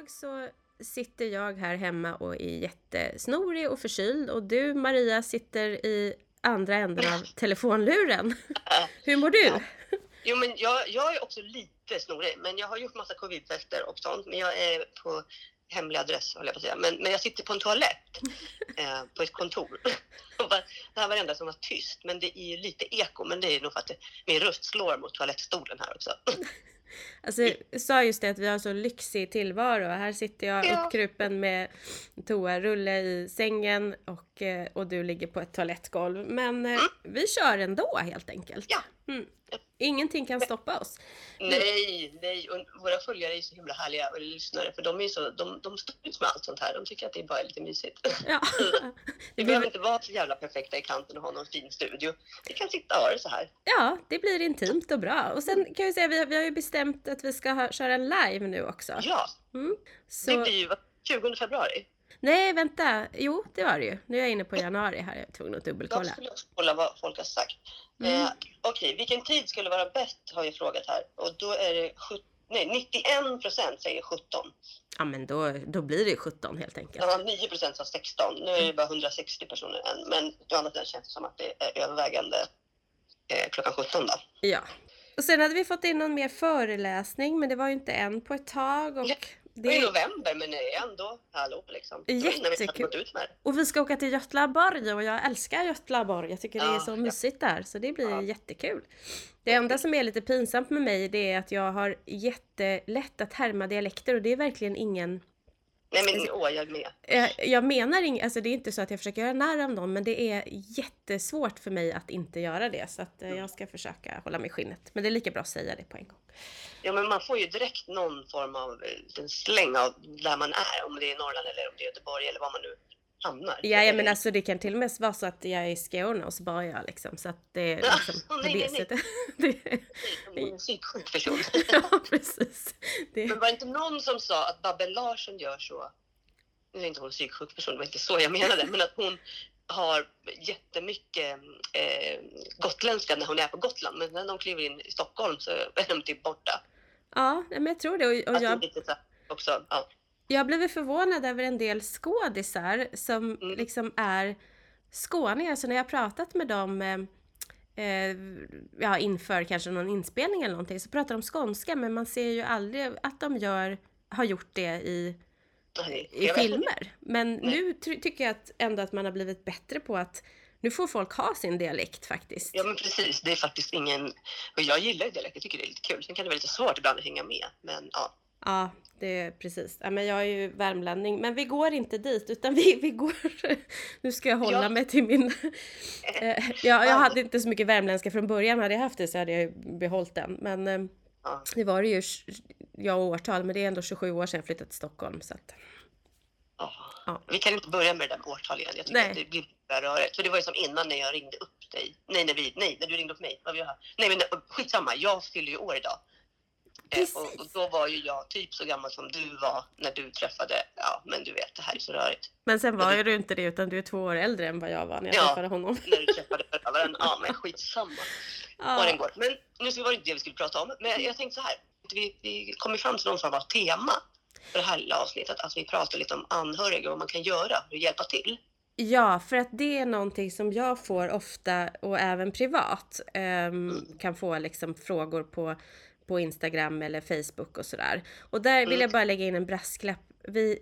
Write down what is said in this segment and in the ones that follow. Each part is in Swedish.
idag så sitter jag här hemma och är jättesnorig och förkyld och du Maria sitter i andra änden av telefonluren. Hur mår du? Ja. Jo, men jag, jag är också lite snorig, men jag har gjort massa covidtester och sånt, men jag är på hemlig adress, håller jag på att säga. Men, men jag sitter på en toalett eh, på ett kontor. det här var det enda som var tyst, men det är ju lite eko, men det är nog för att min röst slår mot toalettstolen här också. Alltså, jag sa just det att vi har så lyxig tillvaro. Här sitter jag ja. uppkrupen med toarulle i sängen och, eh, och du ligger på ett toalettgolv. Men eh, mm. vi kör ändå helt enkelt. Ja. Mm. Ingenting kan stoppa oss. Nej, nej. Och våra följare är så himla härliga och lyssnare för de är så, de, de står ut med allt sånt här. De tycker att det bara är lite mysigt. Ja. Vi behöver inte vara så jävla perfekta i kanten och ha någon fin studio. Vi kan sitta och ha det så här. Ja, det blir intimt och bra. Och sen kan vi säga, vi har, vi har ju bestämt att vi ska ha, köra en live nu också. Ja, mm. så... det blir ju 20 februari. Nej, vänta. Jo, det var det ju. Nu är jag inne på januari här. Jag är tvungen att dubbelkolla. Jag skulle också kolla vad folk har sagt. Mm. Eh, Okej, okay. vilken tid skulle vara bäst har jag frågat här. Och då är det nej, 91 procent säger 17. Ja, men då, då blir det 17 helt enkelt. Ja, 9 procent sa 16. Nu är det bara 160 personer än. Men å andra sidan känns det som att det är övervägande eh, klockan 17 då. Ja. Och sen hade vi fått in någon mer föreläsning, men det var ju inte en på ett tag. Och... Det är i november men det är ändå hallå liksom. Jättekul. Vi och vi ska åka till Götlaborg och jag älskar Götlaborg. Jag tycker ja, det är så mysigt ja. där så det blir ja. jättekul. Det enda som är lite pinsamt med mig det är att jag har jättelätt att härma dialekter och det är verkligen ingen Nej men åh, jag är med. Jag, jag menar inget, alltså det är inte så att jag försöker göra narr av någon men det är jättesvårt för mig att inte göra det så att eh, jag ska försöka hålla mig i skinnet. Men det är lika bra att säga det på en gång. Ja men man får ju direkt någon form av en släng av där man är, om det är Norrland eller om det är Göteborg eller var man nu hamnar. Ja, ja men alltså det kan till och med vara så att jag är i Skåne och så börjar liksom så att det är liksom ja, på nej, det nej, sättet. Nej. det är en psyksjuk person. ja precis. Det... Men var det inte någon som sa att Babben Larsson gör så, nu är inte hon en psyksjuk person, det var inte så jag menade, men att hon har jättemycket eh, gotländska när hon är på Gotland, men när de kliver in i Stockholm så är de typ borta. Ja, men jag tror det. Och, och jag... Lite så också, ja. Jag blivit förvånad över en del skådisar som mm. liksom är skåningar. Så när jag pratat med dem eh, eh, ja, inför kanske någon inspelning eller någonting så pratar de skånska men man ser ju aldrig att de gör, har gjort det i, i filmer. Men Nej. nu tycker jag att ändå att man har blivit bättre på att nu får folk ha sin dialekt faktiskt. Ja men precis, det är faktiskt ingen... Och jag gillar dialekt, jag tycker det är lite kul. Sen kan det vara lite svårt ibland att hänga med, men ja. Ja, det är precis. Ja, men jag är ju värmlänning, men vi går inte dit utan vi, vi går... Nu ska jag hålla ja. mig till min... Eh, ja, jag hade inte så mycket värmländska från början. Hade jag haft det så hade jag behållit den. Men eh, ja. det var det ju, jag och årtal, men det är ändå 27 år sedan jag flyttade till Stockholm. Så att... ja. Vi kan inte börja med det där med årtal igen. Jag tycker Nej. att det blir rörigt. För det var ju som innan när jag ringde upp dig. Nej, när, vi, nej, när du ringde upp mig. Nej, men skitsamma. Jag fyller ju år idag. Eh, och, och, då var ju jag typ så gammal som du var när du träffade, ja men du vet det här är så rörigt. Men sen var ju du inte det utan du är två år äldre än vad jag var när jag ja, träffade honom. när du träffade förövaren. Ja men skitsamma. Ja. den går. Men nu var det inte det vi skulle prata om. Men jag tänkte så här, vi, vi kom fram till någon form av tema för det här lilla avsnittet. Att vi pratar lite om anhöriga och vad man kan göra för att hjälpa till. Ja, för att det är någonting som jag får ofta och även privat um, mm. kan få liksom frågor på på Instagram eller Facebook och sådär. Och där vill jag mm. bara lägga in en brasklapp. Vi,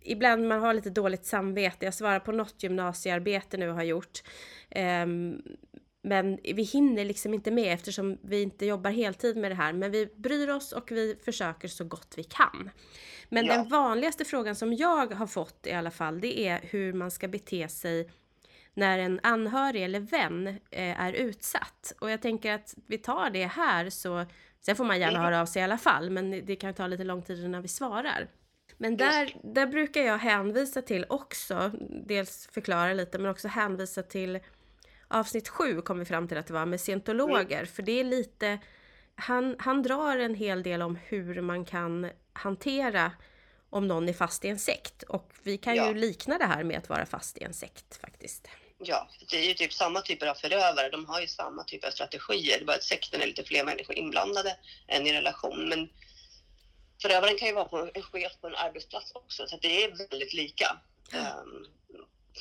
ibland man har lite dåligt samvete. Jag svarar på något gymnasiearbete nu har gjort. Um, men vi hinner liksom inte med eftersom vi inte jobbar heltid med det här. Men vi bryr oss och vi försöker så gott vi kan. Men ja. den vanligaste frågan som jag har fått i alla fall, det är hur man ska bete sig när en anhörig eller vän eh, är utsatt. Och jag tänker att vi tar det här så Sen får man gärna höra av sig i alla fall, men det kan ta lite lång tid innan vi svarar. Men där, där brukar jag hänvisa till också, dels förklara lite, men också hänvisa till avsnitt sju kom vi fram till att det var med scientologer, mm. för det är lite, han, han drar en hel del om hur man kan hantera om någon är fast i en sekt. Och vi kan ja. ju likna det här med att vara fast i en sekt faktiskt ja, det är ju typ samma typer av förövare. De har ju samma typ av strategier. Det är bara att sekten är lite fler människor inblandade än i relation. Men förövaren kan ju vara på en chef på en arbetsplats också, så det är väldigt lika. Um,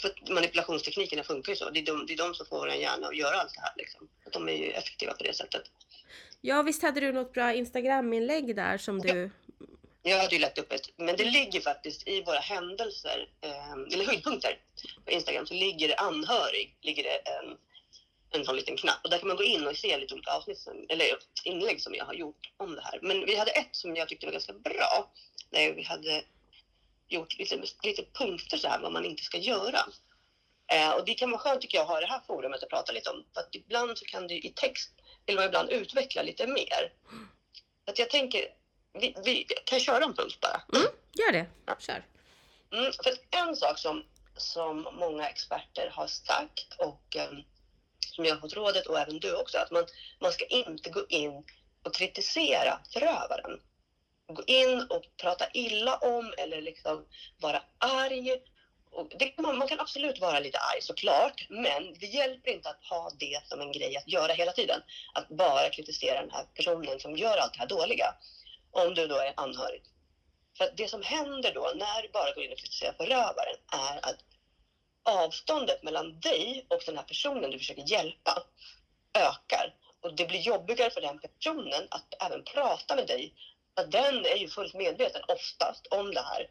för manipulationsteknikerna funkar ju så. Det är, de, det är de som får en hjärna att göra allt det här. Liksom. De är ju effektiva på det sättet. Ja, visst hade du något bra Instagram-inlägg där som du... Jag hade ju lagt upp ett, men det ligger faktiskt i våra händelser, eh, eller höjdpunkter på Instagram, så ligger det anhörig, ligger det en, en sån liten knapp. Och där kan man gå in och se lite olika avsnitt, som, eller inlägg som jag har gjort om det här. Men vi hade ett som jag tyckte var ganska bra, där vi hade gjort lite, lite punkter så här vad man inte ska göra. Eh, och det kan vara skönt tycker jag att ha det här forumet att prata lite om. För att ibland så kan du i text, eller ibland utveckla lite mer. Att jag tänker, vi, vi kan köra en punkt bara. Mm, gör det, kör. Mm, för en sak som, som många experter har sagt och um, som jag har fått rådet och även du också, att man, man ska inte gå in och kritisera förövaren gå in och prata illa om eller liksom vara arg. Och det, man, man kan absolut vara lite arg såklart, men det hjälper inte att ha det som en grej att göra hela tiden. Att bara kritisera den här personen som gör allt det här dåliga. Om du då är anhörig. För det som händer då när du bara går in och kritiserar förövaren är att avståndet mellan dig och den här personen du försöker hjälpa ökar. Och det blir jobbigare för den personen att även prata med dig att den är ju fullt medveten oftast om det här.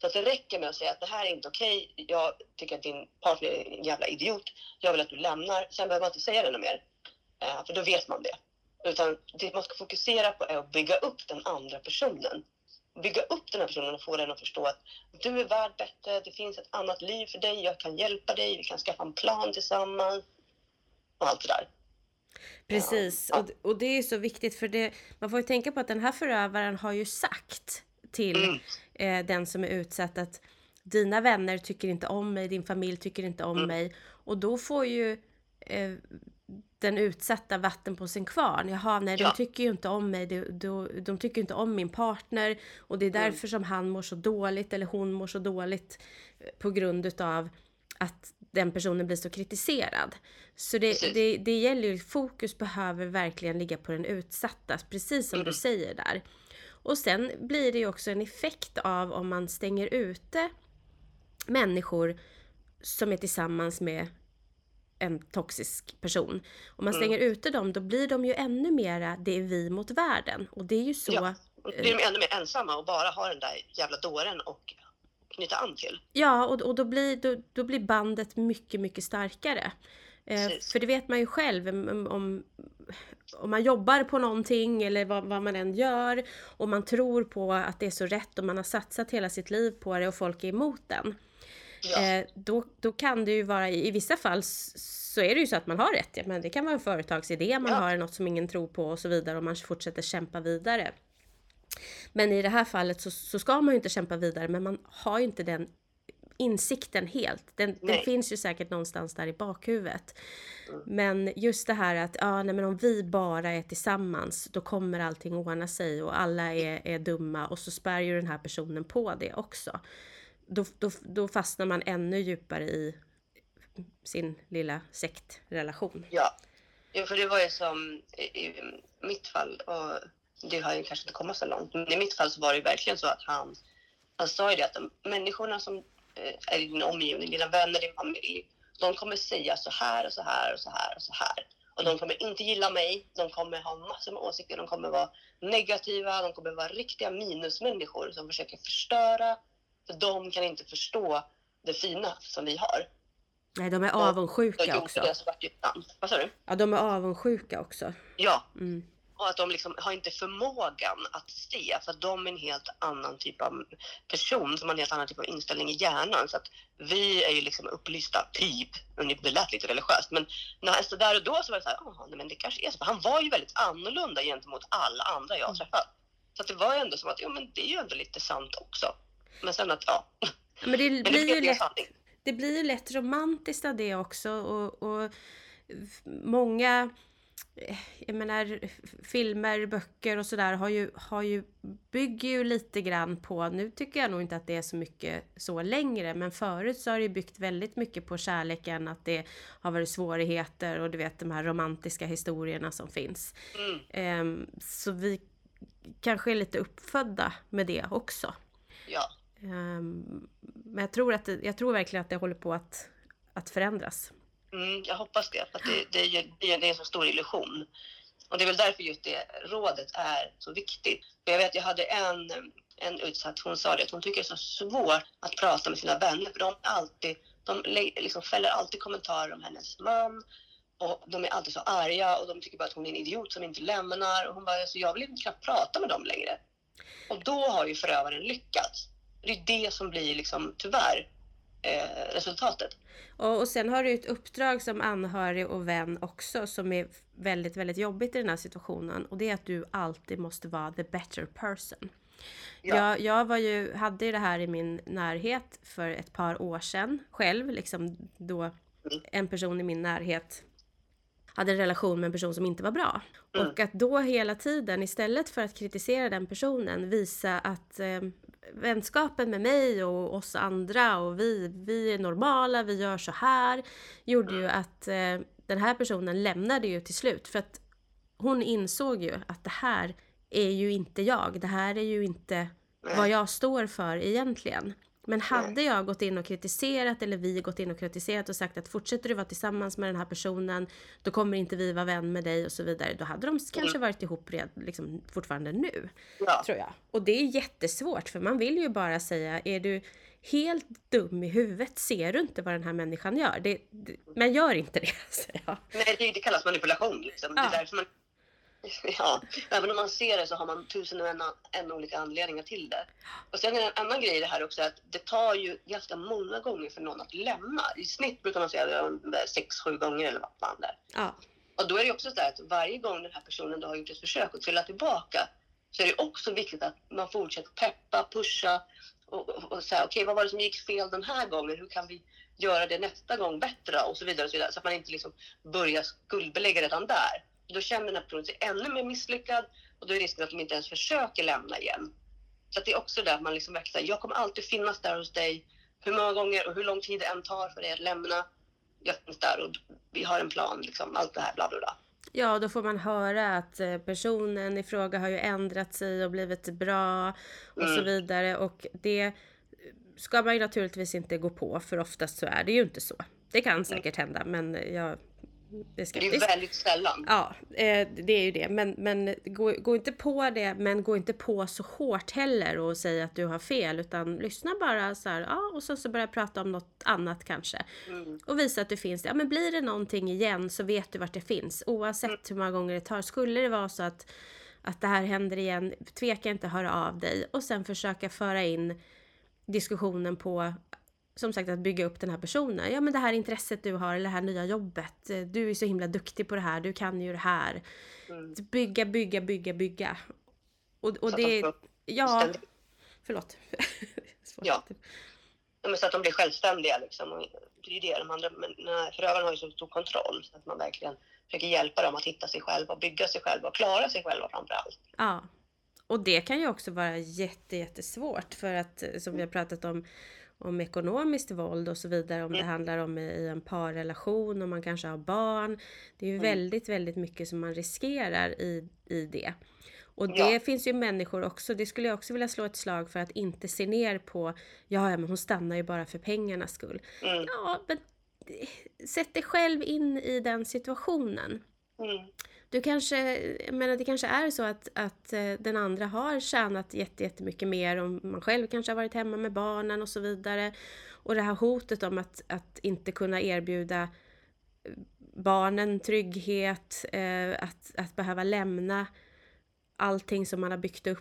Så att det räcker med att säga att det här är inte okej. Okay. Jag tycker att din partner är en jävla idiot. Jag vill att du lämnar. Sen behöver man inte säga det något mer. Eh, för då vet man det. Utan det man ska fokusera på är att bygga upp den andra personen. Bygga upp den här personen och få den att förstå att du är värd bättre. Det finns ett annat liv för dig. Jag kan hjälpa dig. Vi kan skaffa en plan tillsammans. Och allt det där. Precis, ja. och, och det är så viktigt för det, man får ju tänka på att den här förövaren har ju sagt till mm. eh, den som är utsatt att dina vänner tycker inte om mig, din familj tycker inte om mm. mig och då får ju eh, den utsatta vatten på sin kvarn. Jaha, nej, ja. de tycker ju inte om mig, de, de, de tycker inte om min partner och det är mm. därför mm. som han mår så dåligt eller hon mår så dåligt eh, på grund utav att den personen blir så kritiserad. Så det, det, det gäller ju, fokus behöver verkligen ligga på den utsatta, precis som mm. du säger där. Och sen blir det ju också en effekt av om man stänger ute människor som är tillsammans med en toxisk person. Om man mm. stänger mm. ute dem, då blir de ju ännu mera, det är vi mot världen. Och det är ju så... Ja, blir de ännu mer ensamma och bara har den där jävla dåren och knyta an till. Ja, och, och då, blir, då, då blir bandet mycket, mycket starkare. Eh, för det vet man ju själv om, om man jobbar på någonting eller vad, vad, man än gör och man tror på att det är så rätt och man har satsat hela sitt liv på det och folk är emot den. Ja. Eh, då, då kan det ju vara, i, i vissa fall så är det ju så att man har rätt. Ja, men det kan vara en företagsidé, man ja. har något som ingen tror på och så vidare och man fortsätter kämpa vidare. Men i det här fallet så, så ska man ju inte kämpa vidare, men man har ju inte den insikten helt. Den, den, finns ju säkert någonstans där i bakhuvudet. Mm. Men just det här att ja, nej, men om vi bara är tillsammans då kommer allting ordna sig och alla är, är dumma och så spär ju den här personen på det också. Då, då, då fastnar man ännu djupare i sin lilla sektrelation. Ja, ja för det var ju som i mitt fall och det har ju kanske inte kommit så långt. Men i mitt fall så var det ju verkligen så att han, han sa ju det att de människorna som eh, är i din omgivning, dina vänner, din familj, de kommer säga så här och så här och så här och så här. Och de kommer inte gilla mig, de kommer ha massor med åsikter, de kommer vara negativa, de kommer vara riktiga minusmänniskor som försöker förstöra. För de kan inte förstå det fina som vi har. Nej, de är avundsjuka de, de också. Det, Vad sa du? Ja, de är avundsjuka också. Ja. Mm och att de liksom har inte förmågan att se för att de är en helt annan typ av person som har en helt annan typ av inställning i hjärnan. Så att vi är ju liksom upplysta, typ. Det lät lite religiöst, men när, så där och då så var det så här, oh, nej, men det kanske är så. Han var ju väldigt annorlunda gentemot alla andra jag har träffat. Så det var ju ändå som att, jo men det är ju ändå lite sant också. Men sen att, ja. Men det men blir det ju lätt, det blir ju lätt romantiskt av det också och, och många Eh, jag menar filmer, böcker och sådär har ju, har ju, bygger ju lite grann på, nu tycker jag nog inte att det är så mycket så längre, men förut så har det byggt väldigt mycket på kärleken, att det har varit svårigheter och du vet de här romantiska historierna som finns. Mm. Um, så vi kanske är lite uppfödda med det också. Ja. Um, men jag tror, att, jag tror verkligen att det håller på att, att förändras. Mm, jag hoppas det, för det, det, är, det är en så stor illusion. Och det är väl därför just det rådet är så viktigt. Jag vet, jag hade en, en utsatt, hon sa det att hon tycker det är så svårt att prata med sina vänner för de alltid, de liksom fäller alltid kommentarer om hennes man och de är alltid så arga och de tycker bara att hon är en idiot som inte lämnar och hon bara, alltså, jag vill inte knappt prata med dem längre. Och då har ju förövaren lyckats. Det är det som blir liksom tyvärr eh, resultatet. Och, och sen har du ett uppdrag som anhörig och vän också som är väldigt, väldigt jobbigt i den här situationen och det är att du alltid måste vara the better person. Ja. Jag, jag var ju, hade ju det här i min närhet för ett par år sedan själv, liksom då mm. en person i min närhet hade en relation med en person som inte var bra. Mm. Och att då hela tiden istället för att kritisera den personen visa att eh, vänskapen med mig och oss andra och vi, vi är normala, vi gör så här. Gjorde ju att eh, den här personen lämnade ju till slut. För att hon insåg ju att det här är ju inte jag. Det här är ju inte vad jag står för egentligen. Men hade jag gått in och kritiserat eller vi gått in och kritiserat och sagt att fortsätter du vara tillsammans med den här personen då kommer inte vi vara vän med dig och så vidare. Då hade de kanske mm. varit ihop red, liksom, fortfarande nu. Ja. Tror jag. Och det är jättesvårt för man vill ju bara säga är du helt dum i huvudet? Ser du inte vad den här människan gör? Det, det, men gör inte det, säger jag. Nej, det, det kallas manipulation. Liksom. Ja. Det är därför man Ja, även om man ser det så har man tusen och en, en olika anledningar till det. Och sen är det en annan grej i det här också att det tar ju ganska många gånger för någon att lämna. I snitt brukar man säga sex, sju gånger eller vad fan det är. Ja. Och då är det också så att varje gång den här personen då har gjort ett försök att trilla tillbaka så är det också viktigt att man fortsätter peppa, pusha och, och, och säga okej, okay, vad var det som gick fel den här gången? Hur kan vi göra det nästa gång bättre? Och så vidare, och så, vidare så att man inte liksom börjar skuldbelägga redan där då känner den här personen sig ännu mer misslyckad och då är risken att de inte ens försöker lämna igen. Så det är också det att man liksom verkligen jag kommer alltid finnas där hos dig hur många gånger och hur lång tid det än tar för dig att lämna. Jag finns där och vi har en plan, liksom, allt det här bla bla bla. Ja, då får man höra att eh, personen i fråga har ju ändrat sig och blivit bra och mm. så vidare. Och det ska man ju naturligtvis inte gå på för oftast så är det ju inte så. Det kan mm. säkert hända men jag det är, det är väldigt sällan. Ja, eh, det är ju det. Men, men gå, gå, inte på det, men gå inte på så hårt heller och säg att du har fel. Utan lyssna bara så här, ja, och så, så börja prata om något annat kanske. Mm. Och visa att du finns Ja, men blir det någonting igen så vet du vart det finns. Oavsett mm. hur många gånger det tar. Skulle det vara så att, att det här händer igen, tveka inte höra av dig. Och sen försöka föra in diskussionen på som sagt att bygga upp den här personen. Ja men det här intresset du har eller det här nya jobbet. Eh, du är så himla duktig på det här, du kan ju det här. Mm. Bygga, bygga, bygga, bygga. Och, och det... Ja... Förlåt. ja. ja. Men så att de blir självständiga liksom. det är det de andra, men förövarna har ju så stor kontroll så att man verkligen försöker hjälpa dem att hitta sig själva bygga sig själva och klara sig själva framför allt. Ja. Och det kan ju också vara jätte, jättesvårt för att som vi har pratat om om ekonomiskt våld och så vidare. Om mm. det handlar om i en parrelation, om man kanske har barn. Det är ju mm. väldigt, väldigt mycket som man riskerar i, i det. Och det ja. finns ju människor också, det skulle jag också vilja slå ett slag för att inte se ner på, ja, men hon stannar ju bara för pengarnas skull. Mm. Ja, men sätt dig själv in i den situationen. Mm. Du kanske, jag menar det kanske är så att, att eh, den andra har tjänat jättemycket mer om man själv kanske har varit hemma med barnen och så vidare. Och det här hotet om att, att inte kunna erbjuda eh, barnen trygghet, eh, att, att behöva lämna allting som man har byggt upp.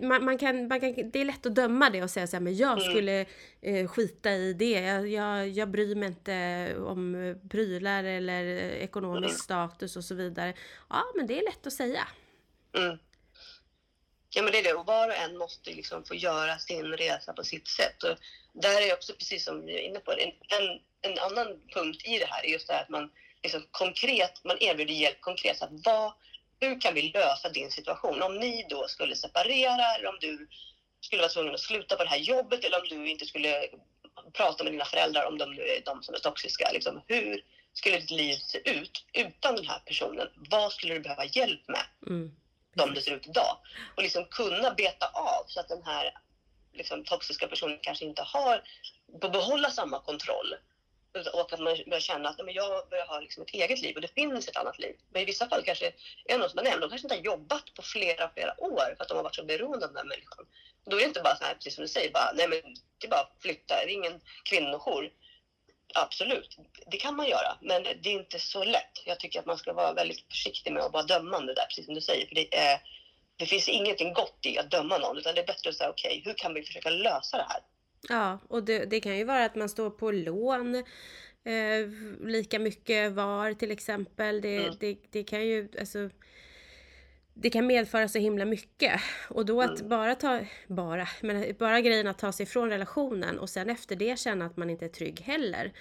Man, man, kan, man kan, det är lätt att döma det och säga så här, men jag mm. skulle eh, skita i det. Jag, jag, jag bryr mig inte om prylar eller ekonomisk mm. status och så vidare. Ja, men det är lätt att säga. Mm. Ja, men det är det. Och var och en måste liksom få göra sin resa på sitt sätt. Och där är också, precis som vi är inne på, en, en, en annan punkt i det här är just det här att man liksom konkret, man erbjuder hjälp konkret. Så att vad hur kan vi lösa din situation? Om ni då skulle separera eller om du skulle vara tvungen att sluta på det här jobbet eller om du inte skulle prata med dina föräldrar om de nu är de som är toxiska. Liksom, hur skulle ditt liv se ut utan den här personen? Vad skulle du behöva hjälp med? Mm. som det ser ut idag. Och liksom kunna beta av så att den här liksom, toxiska personen kanske inte har, behålla samma kontroll. Och att man börjar känna att men jag börjar ha liksom ett eget liv och det finns ett annat liv. Men i vissa fall kanske är någon som har nämnt, de kanske inte har jobbat på flera, flera år för att de har varit så beroende av den här människan. Då är det inte bara så här, precis som du säger, bara, nej men det är bara att flytta, det är ingen kvinnojour. Absolut, det kan man göra, men det är inte så lätt. Jag tycker att man ska vara väldigt försiktig med att vara dömande där, precis som du säger. För det, är, det finns ingenting gott i att döma någon, utan det är bättre att säga okej, okay, hur kan vi försöka lösa det här? Ja, och det, det kan ju vara att man står på lån eh, lika mycket var till exempel. Det, mm. det, det kan ju, alltså det kan medföra så himla mycket. Och då att mm. bara ta, bara, men bara grejen att ta sig ifrån relationen och sen efter det känna att man inte är trygg heller.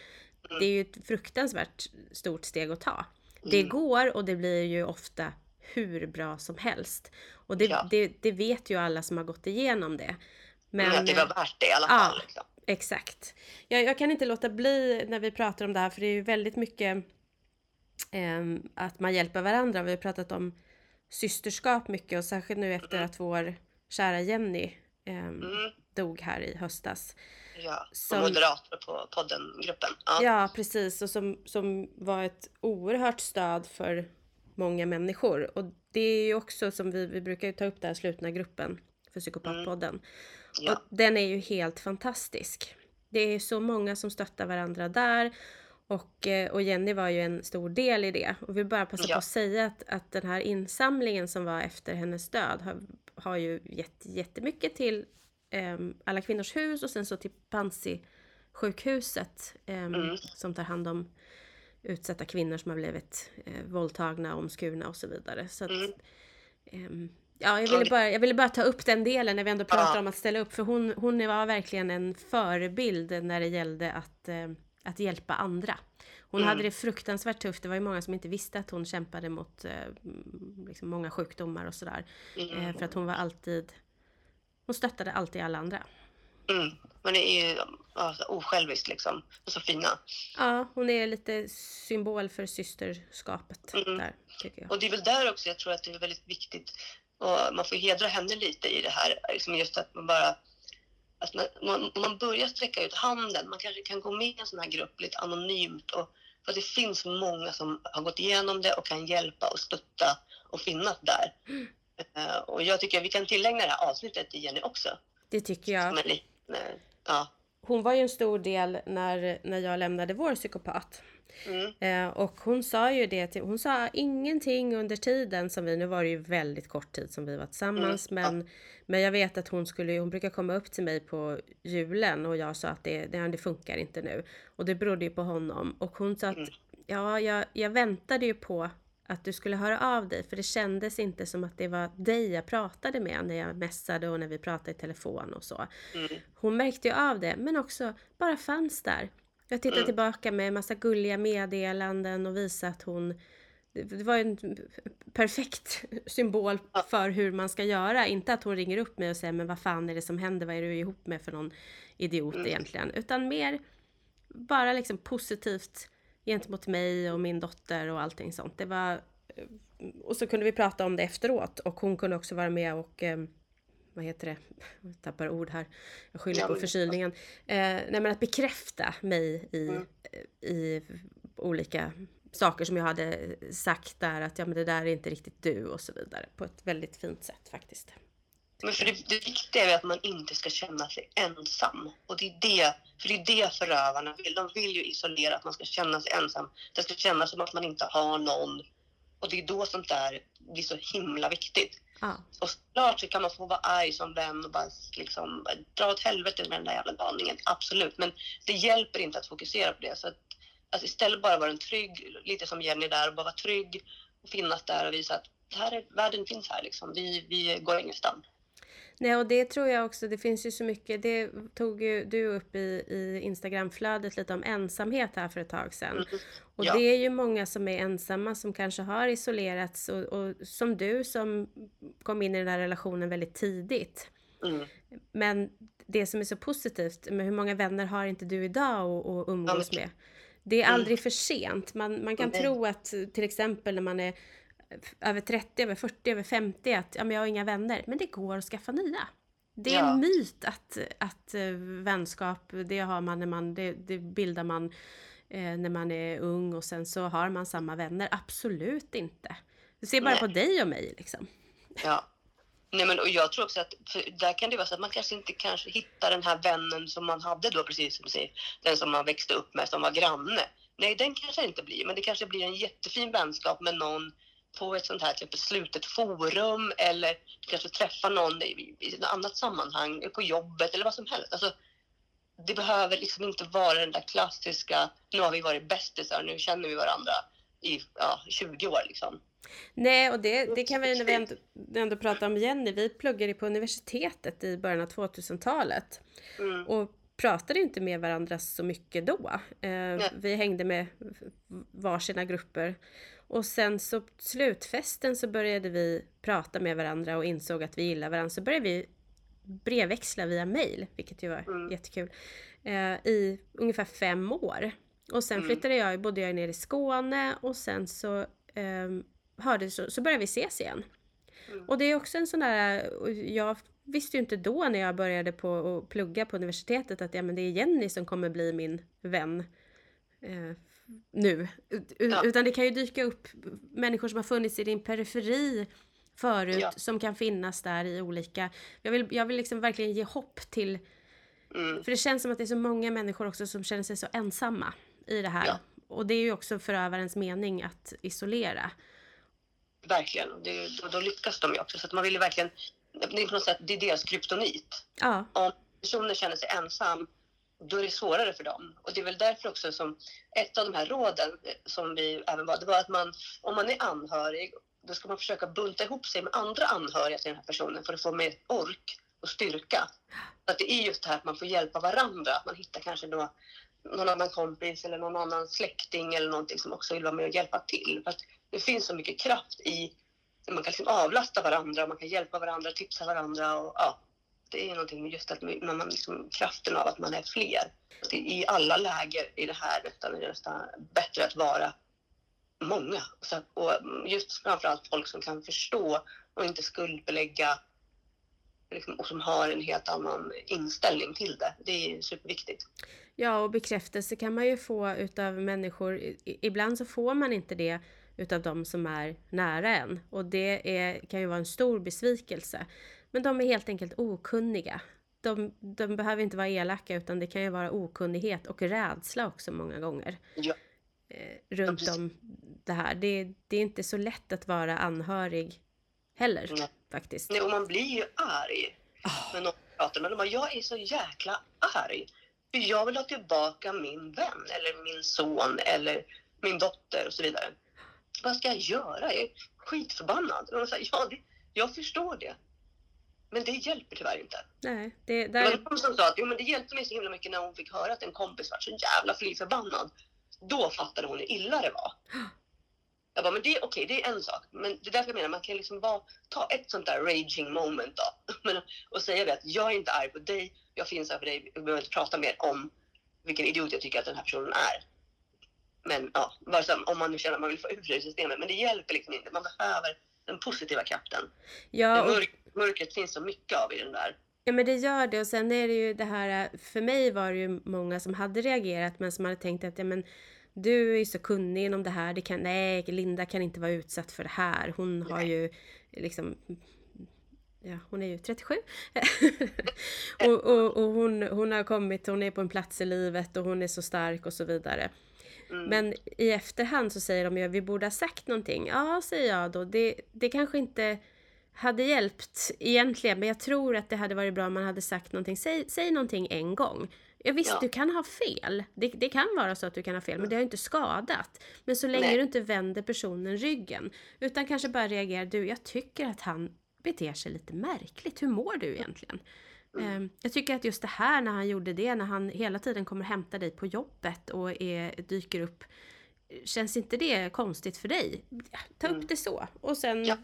Mm. Det är ju ett fruktansvärt stort steg att ta. Det mm. går och det blir ju ofta hur bra som helst. Och det, ja. det, det, vet ju alla som har gått igenom det. Men att det var värt det i alla fall. Ja, liksom. exakt. Jag, jag kan inte låta bli när vi pratar om det här för det är ju väldigt mycket eh, att man hjälper varandra. Vi har pratat om systerskap mycket och särskilt nu efter mm. att vår kära Jenny eh, mm. dog här i höstas. Ja, som moderator på podden-gruppen. Ja. ja, precis. Och som, som var ett oerhört stöd för många människor. Och det är ju också som vi, vi brukar ta upp den slutna gruppen för Psykopatpodden. Mm. Ja. Och den är ju helt fantastisk. Det är så många som stöttar varandra där och, eh, och Jenny var ju en stor del i det. Och vi bara passa ja. på att säga att, att den här insamlingen som var efter hennes död har, har ju gett jättemycket till um, Alla Kvinnors Hus och sen så till Pansi sjukhuset um, mm. som tar hand om utsatta kvinnor som har blivit uh, våldtagna, omskurna och så vidare. Så att, mm. um, ja, jag ville, bara, jag ville bara ta upp den delen när vi ändå pratar ja. om att ställa upp för hon, hon var verkligen en förebild när det gällde att uh, att hjälpa andra. Hon mm. hade det fruktansvärt tufft. Det var ju många som inte visste att hon kämpade mot eh, liksom många sjukdomar och sådär. Mm. Eh, för att hon var alltid... Hon stöttade alltid alla andra. Mm. Men det är ju alltså, osjälviskt liksom. Och så fina. Ja, hon är lite symbol för systerskapet mm. där, tycker jag. Och det är väl där också jag tror att det är väldigt viktigt. Och man får hedra henne lite i det här. Liksom just att man bara Alltså när, man, man börjar sträcka ut handen, man kanske kan gå med i en sån här grupp lite anonymt. Och, för det finns många som har gått igenom det och kan hjälpa och stötta och finnas där. Mm. Uh, och jag tycker att vi kan tillägna det här avsnittet till Jenny också. Det tycker jag. Men, ja. Hon var ju en stor del när, när jag lämnade vår psykopat. Mm. Eh, och hon sa ju det till, hon sa ingenting under tiden som vi, nu var det ju väldigt kort tid som vi var tillsammans mm. men, men jag vet att hon skulle, hon brukar komma upp till mig på julen och jag sa att det, det, det funkar inte nu. Och det berodde ju på honom och hon sa att mm. ja, jag, jag väntade ju på att du skulle höra av dig för det kändes inte som att det var dig jag pratade med när jag mässade och när vi pratade i telefon och så. Mm. Hon märkte ju av det men också bara fanns där. Jag tittar mm. tillbaka med massa gulliga meddelanden och visar att hon det var en perfekt symbol för hur man ska göra. Inte att hon ringer upp mig och säger men vad fan är det som händer? Vad är du ihop med för någon idiot mm. egentligen? Utan mer bara liksom positivt gentemot mig och min dotter och allting sånt. Det var... Och så kunde vi prata om det efteråt och hon kunde också vara med och eh, vad heter det, jag tappar ord här, jag skyller på förkylningen. Eh, nej men att bekräfta mig i, mm. i olika saker som jag hade sagt där att ja men det där är inte riktigt du och så vidare på ett väldigt fint sätt faktiskt. Men för det, det viktiga är att man inte ska känna sig ensam. Och det är det, för det är det förövarna vill. De vill ju isolera, att man ska känna sig ensam. Det ska kännas som att man inte har någon. Och det är då sånt där blir så himla viktigt. Ah. Och såklart så kan man få vara arg som vän och bara liksom dra åt helvete med den där jävla galningen. Absolut. Men det hjälper inte att fokusera på det. Så att, alltså istället bara vara en trygg, lite som Jenny där, och bara vara trygg och finnas där och visa att här är, världen finns här liksom. Vi, vi går ingenstans. Nej, och det tror jag också. Det finns ju så mycket. Det tog ju du upp i, i Instagramflödet lite om ensamhet här för ett tag sedan. Mm. Och ja. det är ju många som är ensamma som kanske har isolerats och, och, som du som kom in i den här relationen väldigt tidigt. Mm. Men det som är så positivt, med hur många vänner har inte du idag att umgås med? Det är mm. aldrig mm. för sent. Man, man kan mm. tro att till exempel när man är över 30, över 40, över 50 att ja, men jag har inga vänner. Men det går att skaffa nya. Det är ja. en myt att, att eh, vänskap, det har man när man, det, det bildar man eh, när man är ung och sen så har man samma vänner. Absolut inte. Se bara Nej. på dig och mig liksom. Ja. Nej, men och jag tror också att där kan det vara så att man kanske inte kanske hittar den här vännen som man hade då, precis som du säger, den som man växte upp med, som var granne. Nej, den kanske inte blir, men det kanske blir en jättefin vänskap med någon på ett sånt här typ slutet forum eller kanske träffa någon i, i ett annat sammanhang, på jobbet eller vad som helst. Alltså, det behöver liksom inte vara den där klassiska, nu har vi varit bästisar, nu känner vi varandra i ja, 20 år liksom. Nej, och det, det kan vi när vi ändå, ändå prata om Jenny. Vi pluggade på universitetet i början av 2000-talet. Mm. Och pratade inte med varandra så mycket då. Eh, vi hängde med varsina grupper. Och sen så slutfesten så började vi prata med varandra och insåg att vi gillar varandra. Så började vi brevväxla via mail, vilket ju var mm. jättekul. Eh, I ungefär fem år. Och sen mm. flyttade jag, bodde jag ner i Skåne och sen så eh, hörde, så, så började vi ses igen. Mm. Och det är också en sån där, jag visste ju inte då när jag började på att plugga på universitetet att ja, men det är Jenny som kommer bli min vän eh, nu. Ja. Utan det kan ju dyka upp människor som har funnits i din periferi förut ja. som kan finnas där i olika... Jag vill, jag vill liksom verkligen ge hopp till... Mm. För det känns som att det är så många människor också som känner sig så ensamma i det här. Ja. Och det är ju också förövarens mening att isolera. Verkligen. Det, då, då lyckas de ju också. Så att man vill ju verkligen det är på något sätt det är deras kryptonit. Ja. Om personer känner sig ensam, då är det svårare för dem. Och det är väl därför också som ett av de här råden eh, som vi även var, det var att man, om man är anhörig, då ska man försöka bunta ihop sig med andra anhöriga till den här personen för att få mer ork och styrka. Så att det är just det här att man får hjälpa varandra, att man hittar kanske då någon annan kompis eller någon annan släkting eller någonting som också vill vara med och hjälpa till. För att det finns så mycket kraft i man kan liksom avlasta varandra, man kan hjälpa varandra, tipsa varandra. Och, ja, det är någonting med just att man, man liksom, kraften av att man är fler. Det I alla läger i det här nästan är det nästan bättre att vara många. Så, och just framförallt folk som kan förstå och inte skuldbelägga liksom, och som har en helt annan inställning till det. Det är superviktigt. Ja, och bekräftelse kan man ju få utav människor. Ibland så får man inte det utav de som är nära en. Och det är, kan ju vara en stor besvikelse. Men de är helt enkelt okunniga. De, de behöver inte vara elaka utan det kan ju vara okunnighet och rädsla också många gånger. Ja. Eh, runt ja, om det här. Det, det, är inte så lätt att vara anhörig heller Nej. faktiskt. Nej, och man blir ju arg oh. när någon pratar med dem. Jag är så jäkla arg. För jag vill ha tillbaka min vän eller min son eller min dotter och så vidare vad ska jag göra? Jag är skitförbannad. Och sa, ja, det, jag förstår det. Men det hjälper tyvärr inte. Nej, det, där... det var någon som sa att jo, men det hjälpte mig så himla mycket när hon fick höra att en kompis var så jävla fly förbannad. Då fattade hon hur illa det var. Jag bara, men det, okay, det är en sak. Men det är därför jag menar, man kan liksom bara ta ett sånt där raging moment då. Men, och säga det att jag är inte arg på dig, jag finns här för dig, vi behöver inte prata mer om vilken idiot jag tycker att den här personen är. Men ja, bara så, om man nu känner att man vill få ur det systemet. Men det hjälper liksom inte. Man behöver den positiva kraften. Ja, och... mörkret finns så mycket av i den där. Ja men det gör det och sen är det ju det här, för mig var det ju många som hade reagerat men som hade tänkt att ja men du är ju så kunnig inom det här, det kan, nej Linda kan inte vara utsatt för det här, hon nej. har ju liksom Ja, hon är ju 37. och, och, och hon, hon har kommit, hon är på en plats i livet och hon är så stark och så vidare. Mm. Men i efterhand så säger de ju att vi borde ha sagt någonting. Ja, säger jag då. Det, det kanske inte hade hjälpt egentligen, men jag tror att det hade varit bra om man hade sagt någonting. Säg, säg någonting en gång. Ja, visst, ja. du kan ha fel. Det, det, kan vara så att du kan ha fel, men det har inte skadat. Men så länge Nej. du inte vänder personen ryggen, utan kanske bara reagerar, du, jag tycker att han beter sig lite märkligt. Hur mår du egentligen? Mm. Ehm, jag tycker att just det här när han gjorde det, när han hela tiden kommer hämta dig på jobbet och är, dyker upp. Känns inte det konstigt för dig? Ta upp mm. det så. Och sen ja.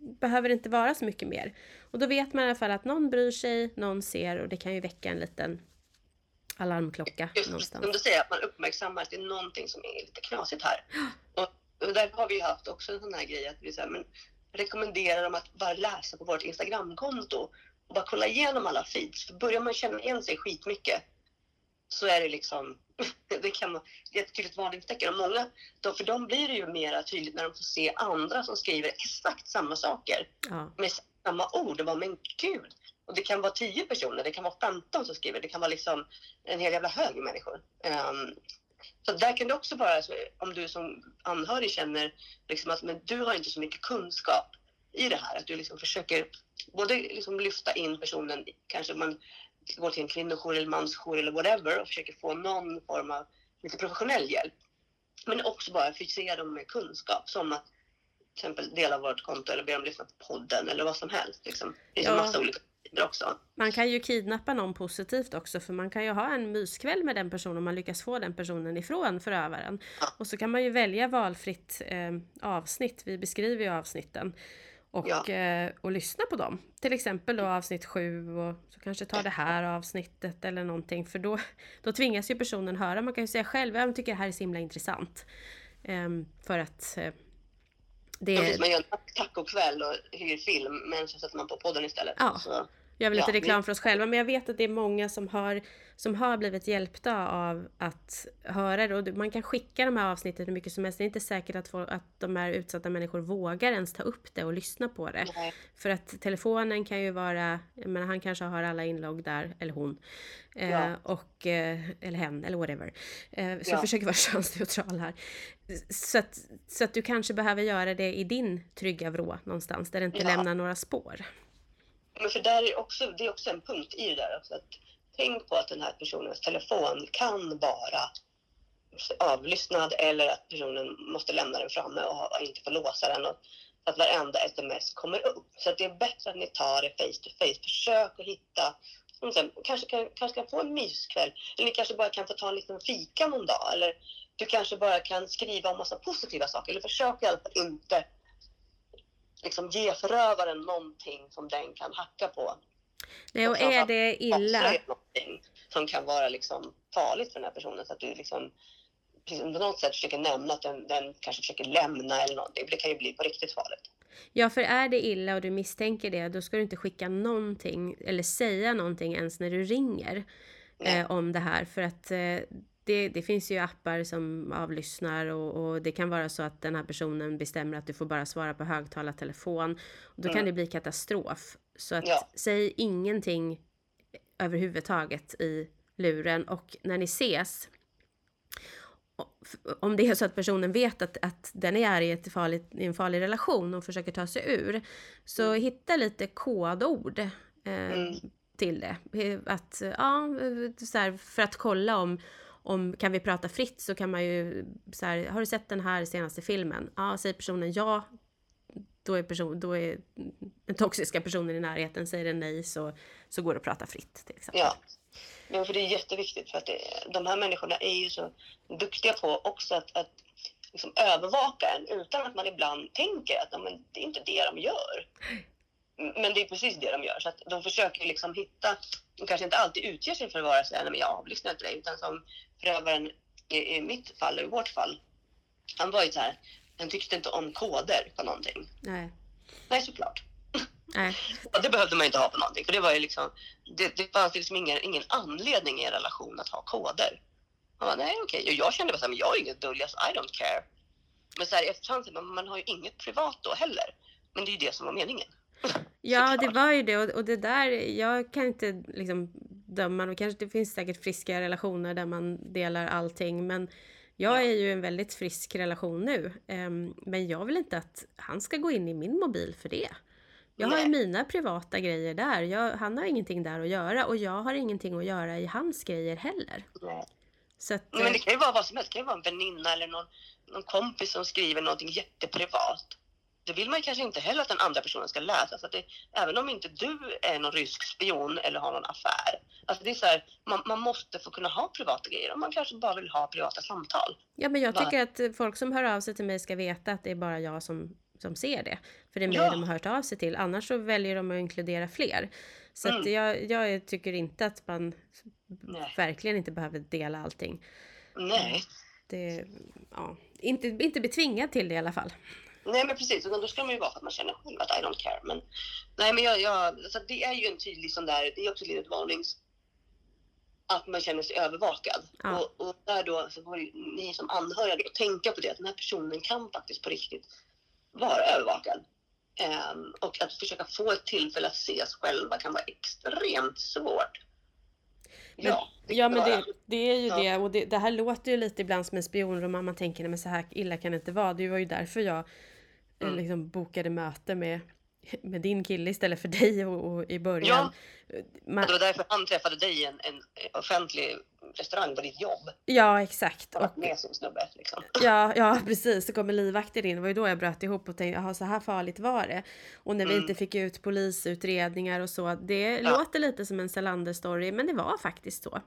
Behöver inte vara så mycket mer. Och då vet man i alla fall att någon bryr sig, någon ser och det kan ju väcka en liten alarmklocka Just, någonstans. Som du säger, att man uppmärksammar att det är någonting som är lite knasigt här. Och och där har vi haft också en sån här grej att vi så här, men rekommenderar dem att bara läsa på vårt Instagramkonto och bara kolla igenom alla feeds. För börjar man känna igen sig skitmycket så är det liksom, det kan vara ett tydligt varningstecken. Och många, då, för dem blir det ju mer tydligt när de får se andra som skriver exakt samma saker ja. med samma ord. Och bara, men gud! Och det kan vara tio personer, det kan vara 15 som skriver, det kan vara liksom en hel jävla hög människor. Um, så där kan det också vara så, om du som anhörig känner liksom att men du har inte så mycket kunskap i det här, att du liksom försöker både liksom lyfta in personen, kanske man går till en kvinnojour eller mansjour eller whatever och försöker få någon form av lite professionell hjälp. Men också bara förse dem med kunskap som att till exempel dela vårt konto eller be dem lyssna på podden eller vad som helst. Liksom. Det finns ja. massa olika också. Man kan ju kidnappa någon positivt också för man kan ju ha en myskväll med den personen om man lyckas få den personen ifrån förövaren. Ja. Och så kan man ju välja valfritt eh, avsnitt, vi beskriver ju avsnitten. Och, ja. eh, och lyssna på dem. Till exempel då avsnitt sju och så kanske ta det här avsnittet eller någonting. För då, då tvingas ju personen höra. Man kan ju säga själv, jag tycker det här är så himla intressant. Eh, för att eh, det är... Man gör en tacokväll och hyr film men så sätter man på podden istället. Ja. Så gör lite ja, reklam för oss själva. Men jag vet att det är många som har, som har blivit hjälpta av att höra det. Och man kan skicka de här avsnitten hur mycket som helst. Det är inte säkert att, få, att de här utsatta människor vågar ens ta upp det och lyssna på det. Nej. För att telefonen kan ju vara, jag menar, han kanske har alla inlogg där, eller hon. Eh, ja. och, eh, eller hen, eller whatever. Eh, så ja. jag försöker vara könsneutral här. Så att, så att du kanske behöver göra det i din trygga vrå någonstans, där det inte ja. lämnar några spår. Men för där är också, det är också en punkt i det där också. Att tänk på att den här personens telefon kan vara avlyssnad eller att personen måste lämna den framme och inte får låsa den. Och att varenda sms kommer upp. Så att det är bättre att ni tar det face to face. Försök att hitta Sen, kanske, kan, kanske kan få en myskväll. Eller ni kanske bara kan få ta en liten fika någon dag. Eller du kanske bara kan skriva om massa positiva saker. Eller försök i alla fall inte liksom ge förövaren någonting som den kan hacka på. Nej, och, är det illa... Som kan vara liksom farligt för den här personen. Så att du liksom på något sätt försöker nämna att den, den kanske försöker lämna eller någonting. För det kan ju bli på riktigt farligt. Ja, för är det illa och du misstänker det, då ska du inte skicka någonting eller säga någonting ens när du ringer eh, om det här. För att eh, det, det, finns ju appar som avlyssnar och, och, det kan vara så att den här personen bestämmer att du får bara svara på högtalartelefon. Och då mm. kan det bli katastrof. Så att ja. säg ingenting överhuvudtaget i luren och när ni ses om det är så att personen vet att, att den är i, ett farligt, i en farlig relation och försöker ta sig ur. Så mm. hitta lite kodord eh, mm. till det. Att, ja, så här, för att kolla om, om kan vi prata fritt så kan man ju så här, har du sett den här senaste filmen? Ja, säger personen ja, då är, person, då är den toxiska personen i närheten, säger den nej så, så går det att prata fritt till exempel. Ja. Ja, för det är jätteviktigt för att det, de här människorna är ju så duktiga på också att, att liksom övervaka en utan att man ibland tänker att men, det är inte det de gör. Men det är precis det de gör. Så att de försöker liksom hitta, de kanske inte alltid utger sig för att vara så här, men jag avlyssnar inte dig, utan som förövaren i, i mitt fall, och i vårt fall, han var ju så här, han tyckte inte om koder på någonting. Nej. Nej, såklart. Nej. Och det behövde man inte ha på någonting, för det var ju liksom, det, det fanns liksom ingen, ingen anledning i en relation att ha koder. Man bara, nej okej, okay. jag kände bara såhär, men jag har inget döljas, I don't care. Men så här i efterhand, man, man har ju inget privat då heller. Men det är ju det som var meningen. Ja, det var ju det och, och det där, jag kan inte liksom döma, det, kanske, det finns säkert friska relationer där man delar allting, men jag ja. är ju en väldigt frisk relation nu. Um, men jag vill inte att han ska gå in i min mobil för det. Jag har ju mina privata grejer där. Jag, han har ingenting där att göra och jag har ingenting att göra i hans grejer heller. Nej. Så att, men det kan ju vara vad som helst. Det kan ju vara en väninna eller någon, någon kompis som skriver någonting jätteprivat. Det vill man kanske inte heller att den andra personen ska läsa. Så att det, även om inte du är någon rysk spion eller har någon affär. Alltså det är så här, man, man, måste få kunna ha privata grejer om man kanske bara vill ha privata samtal. Ja, men jag tycker att folk som hör av sig till mig ska veta att det är bara jag som som ser det. För det är mig ja. de har hört av sig till. Annars så väljer de att inkludera fler. Så mm. jag, jag tycker inte att man Nej. verkligen inte behöver dela allting. Nej. Det, ja. inte, inte bli tvingad till det i alla fall. Nej men precis, och då ska man ju vara för att man känner själv att I don't care. Men, nej men jag, jag alltså det är ju en tydlig sån där, det är också ett varnings att man känner sig övervakad. Ja. Och, och, där då så får ni som anhöriga då tänka på det, att den här personen kan faktiskt på riktigt vara övervakad. Um, och att försöka få ett tillfälle att ses själva kan vara extremt svårt. Men, ja, det, ja, men det, det, är ju ja. det och det, det, här låter ju lite ibland som en spionroman. Man tänker men så här illa kan det inte vara. Det var ju därför jag mm. liksom, bokade möte med med din kille istället för dig och, och i början. Ja, Man... det var därför han träffade dig i en, en offentlig restaurang på ditt jobb. Ja, exakt. Och, med sin snubbe liksom. Ja, ja, precis. Så kommer livvakter in. Det var ju då jag bröt ihop och tänkte, jaha, så här farligt var det. Och när vi mm. inte fick ut polisutredningar och så. Det ja. låter lite som en Salander-story, men det var faktiskt så.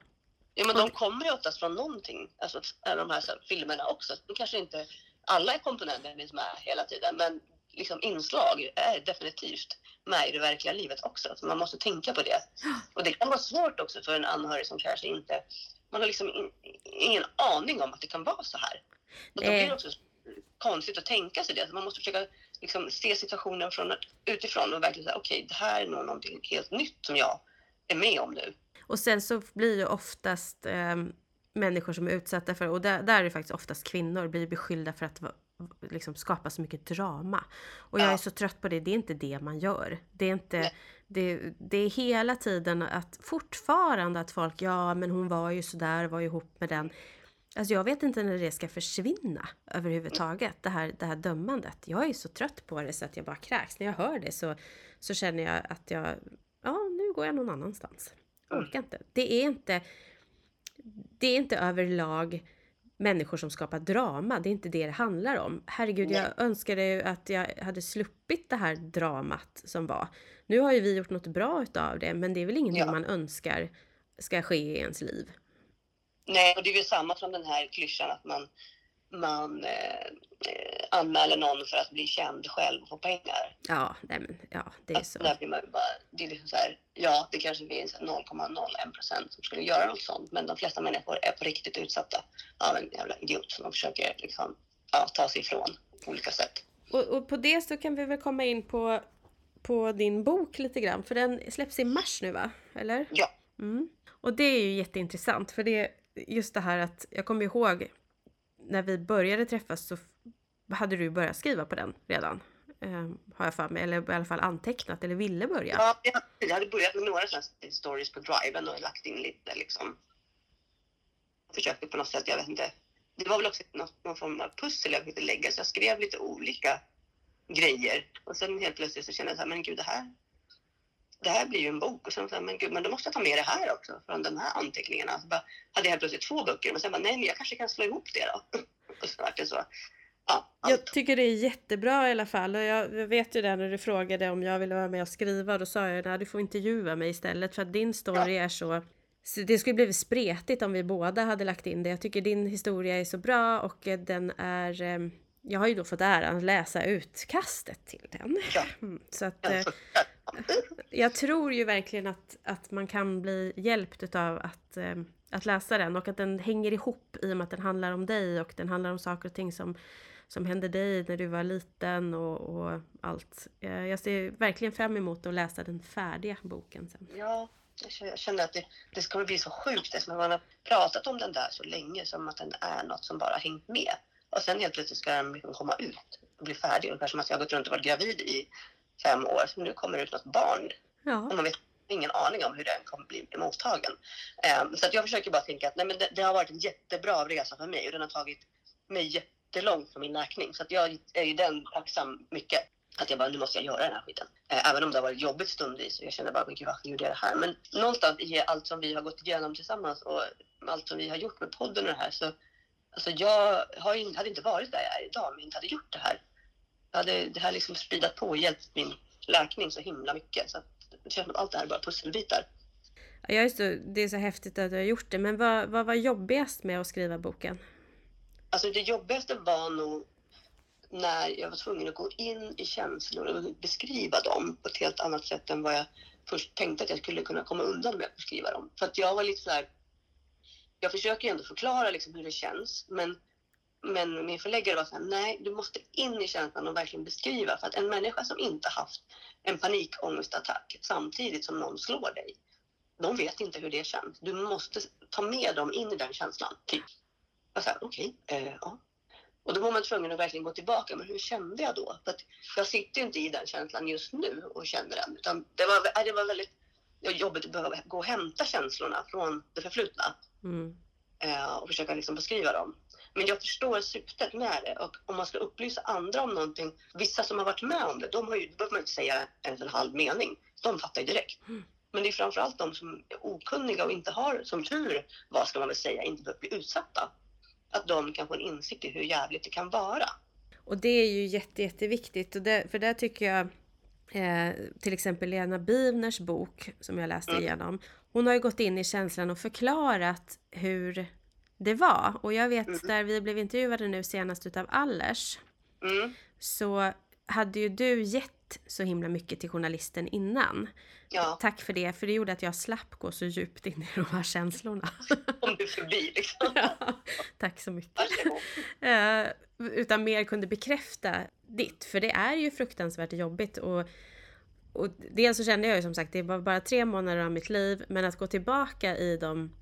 Ja, men de kommer ju oftast från någonting, alltså de här så, filmerna också. De kanske inte alla komponenter finns med hela tiden, men liksom, inslag är definitivt med i det verkliga livet också. Så man måste tänka på det. Och det kan vara svårt också för en anhörig som kanske inte... Man har liksom in, ingen aning om att det kan vara så här. Och då blir det också konstigt att tänka sig det. Så man måste försöka liksom, se situationen från, utifrån och verkligen säga okej, okay, det här är nog någonting helt nytt som jag är med om nu. Och sen så blir ju oftast eh, människor som är utsatta för, och där, där är det faktiskt oftast kvinnor, blir beskyllda för att liksom skapa så mycket drama. Och jag är så trött på det, det är inte det man gör. Det är inte, det, det är hela tiden att fortfarande att folk, ja men hon var ju sådär, var ju ihop med den. Alltså jag vet inte när det ska försvinna överhuvudtaget, det här, det här dömandet. Jag är så trött på det så att jag bara kräks. När jag hör det så, så känner jag att jag, ja nu går jag någon annanstans. Jag orkar inte. Det är inte, det är inte överlag människor som skapar drama. Det är inte det det handlar om. Herregud, Nej. jag önskade ju att jag hade sluppit det här dramat som var. Nu har ju vi gjort något bra utav det, men det är väl ingenting ja. man önskar ska ske i ens liv. Nej, och det är ju samma som den här klyschan att man man eh, anmäler någon för att bli känd själv och få pengar. Ja, nej men, ja det är så. Där blir man bara, det är liksom så här, ja, det kanske finns 0,01 procent som skulle göra något sånt, men de flesta människor är på riktigt utsatta av en jävla idiot som de försöker liksom, ja, ta sig ifrån på olika sätt. Och, och på det så kan vi väl komma in på, på din bok lite grann, för den släpps i mars nu va? Eller? Ja. Mm. Och det är ju jätteintressant, för det är just det här att jag kommer ihåg när vi började träffas så hade du börjat skriva på den redan. Um, har jag för mig, eller i alla fall antecknat eller ville börja. Ja, jag hade börjat med några sådana stories på driven och lagt in lite liksom. Försökte på något sätt, jag vet inte. Det var väl också något, någon form av pussel jag försökte lägga så jag skrev lite olika grejer och sen helt plötsligt så kände jag så här, men gud det här det här blir ju en bok och sen så men gud, men då måste jag ta med det här också från de här anteckningarna. Så bara, hade jag helt plötsligt två böcker, men sen bara, nej, men jag kanske kan slå ihop det då. och så vart det så. Ja, jag tycker det är jättebra i alla fall och jag vet ju det när du frågade om jag ville vara med och skriva då sa jag nej du får intervjua mig istället för att din story ja. är så så det skulle blivit spretigt om vi båda hade lagt in det. Jag tycker din historia är så bra och den är ehm, jag har ju då fått äran att läsa utkastet till den. Ja. Mm, så att, eh, jag tror ju verkligen att, att man kan bli hjälpt av att, eh, att läsa den och att den hänger ihop i och med att den handlar om dig och den handlar om saker och ting som, som hände dig när du var liten och, och allt. Eh, jag ser verkligen fram emot att läsa den färdiga boken sen. Ja, jag känner att det, det kommer bli så sjukt eftersom man har pratat om den där så länge som att den är något som bara hängt med. Och sen helt plötsligt ska den liksom komma ut och bli färdig. Ungefär som att jag har gått runt och varit gravid i fem år. Så nu kommer ut något barn. Ja. Och man vet ingen aning om hur den kommer bli mottagen. Um, så att jag försöker bara tänka att nej, men det, det, har varit en jättebra resa för mig och den har tagit mig jättelångt för min läkning. Så att jag är ju den tacksam mycket. Att jag bara, nu måste jag göra den här skiten. Uh, även om det har varit jobbigt stundvis. Jag känner bara, men gud varför gjorde jag det här? Men någonstans i allt som vi har gått igenom tillsammans och allt som vi har gjort med podden och det här så Alltså jag har, hade inte varit där jag är idag om jag inte hade gjort det här. Hade, det här liksom spridat på och hjälpt min läkning så himla mycket. Så det känns som att allt det här är bara pusselbitar. Jag är så, det är så häftigt att du har gjort det, men vad, vad var jobbigast med att skriva boken? Alltså det jobbigaste var nog när jag var tvungen att gå in i känslor och beskriva dem på ett helt annat sätt än vad jag först tänkte att jag skulle kunna komma undan med att beskriva dem. För att jag var lite så här, jag försöker ju ändå förklara liksom hur det känns, men Men min förläggare var såhär, nej du måste in i känslan och verkligen beskriva. För att en människa som inte haft en panikångestattack samtidigt som någon slår dig, de vet inte hur det känns. Du måste ta med dem in i den känslan. Typ. Jag sa okej, okay, eh, ja. Och då var man tvungen att verkligen gå tillbaka. Men hur kände jag då? För jag sitter inte i den känslan just nu och känner den. Utan det var, det var väldigt jobbigt att behöva gå och hämta känslorna från det förflutna. Mm. Eh, och försöka liksom beskriva dem. Men jag förstår syftet med det och om man ska upplysa andra om någonting, vissa som har varit med om det, de har ju, då behöver man inte säga ens en halv mening. De fattar ju direkt. Mm. Men det är framförallt de som är okunniga och inte har, som tur, vad ska man väl säga, inte behöver bli utsatta. Att de kan få en insikt i hur jävligt det kan vara. Och det är ju jätte, jätteviktigt. Och det, för där tycker jag eh, till exempel Lena Bivners bok som jag läste mm. igenom. Hon har ju gått in i känslan och förklarat hur det var. Och jag vet mm. där vi blev intervjuade nu senast utav Allers. Mm. Så hade ju du gett så himla mycket till journalisten innan. Ja. Tack för det, för det gjorde att jag slapp gå så djupt in i de här känslorna. Om du förbi liksom. Ja, tack så mycket. Uh, utan mer kunde bekräfta ditt, för det är ju fruktansvärt jobbigt. Och, och dels så kände jag ju som sagt, det var bara tre månader av mitt liv, men att gå tillbaka i dem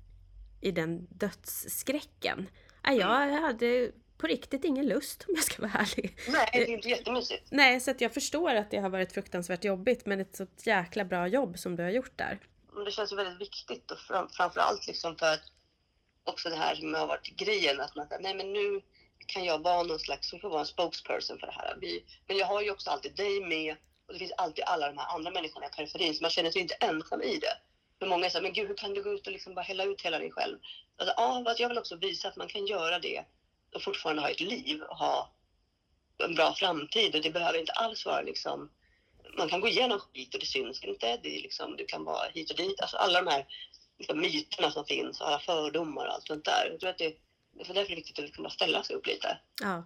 i den dödsskräcken. Äh, jag mm. hade på riktigt ingen lust om jag ska vara ärlig. Nej, det är inte jättemysigt. Nej, så att jag förstår att det har varit fruktansvärt jobbigt men ett så jäkla bra jobb som du har gjort där. Det känns ju väldigt viktigt och fram, framförallt liksom för att också det här som har varit grejen att man säger nej men nu kan jag vara någon slags, vi får vara en spokesperson för det här. Vi, men jag har ju också alltid dig med och det finns alltid alla de här andra människorna i periferin så man känner sig inte ensam i det. För många säger, men gud hur kan du gå ut och liksom bara hälla ut hela dig själv? Alltså, ja, jag vill också visa att man kan göra det och fortfarande ha ett liv och ha en bra framtid. Och det behöver inte alls vara liksom... Man kan gå igenom skit och det syns inte. Det är liksom, du kan vara hit och dit. Alltså alla de här liksom, myterna som finns, alla fördomar och allt sånt där. Jag tror att det, för därför är det viktigt att liksom bara ställa sig upp lite. Ja.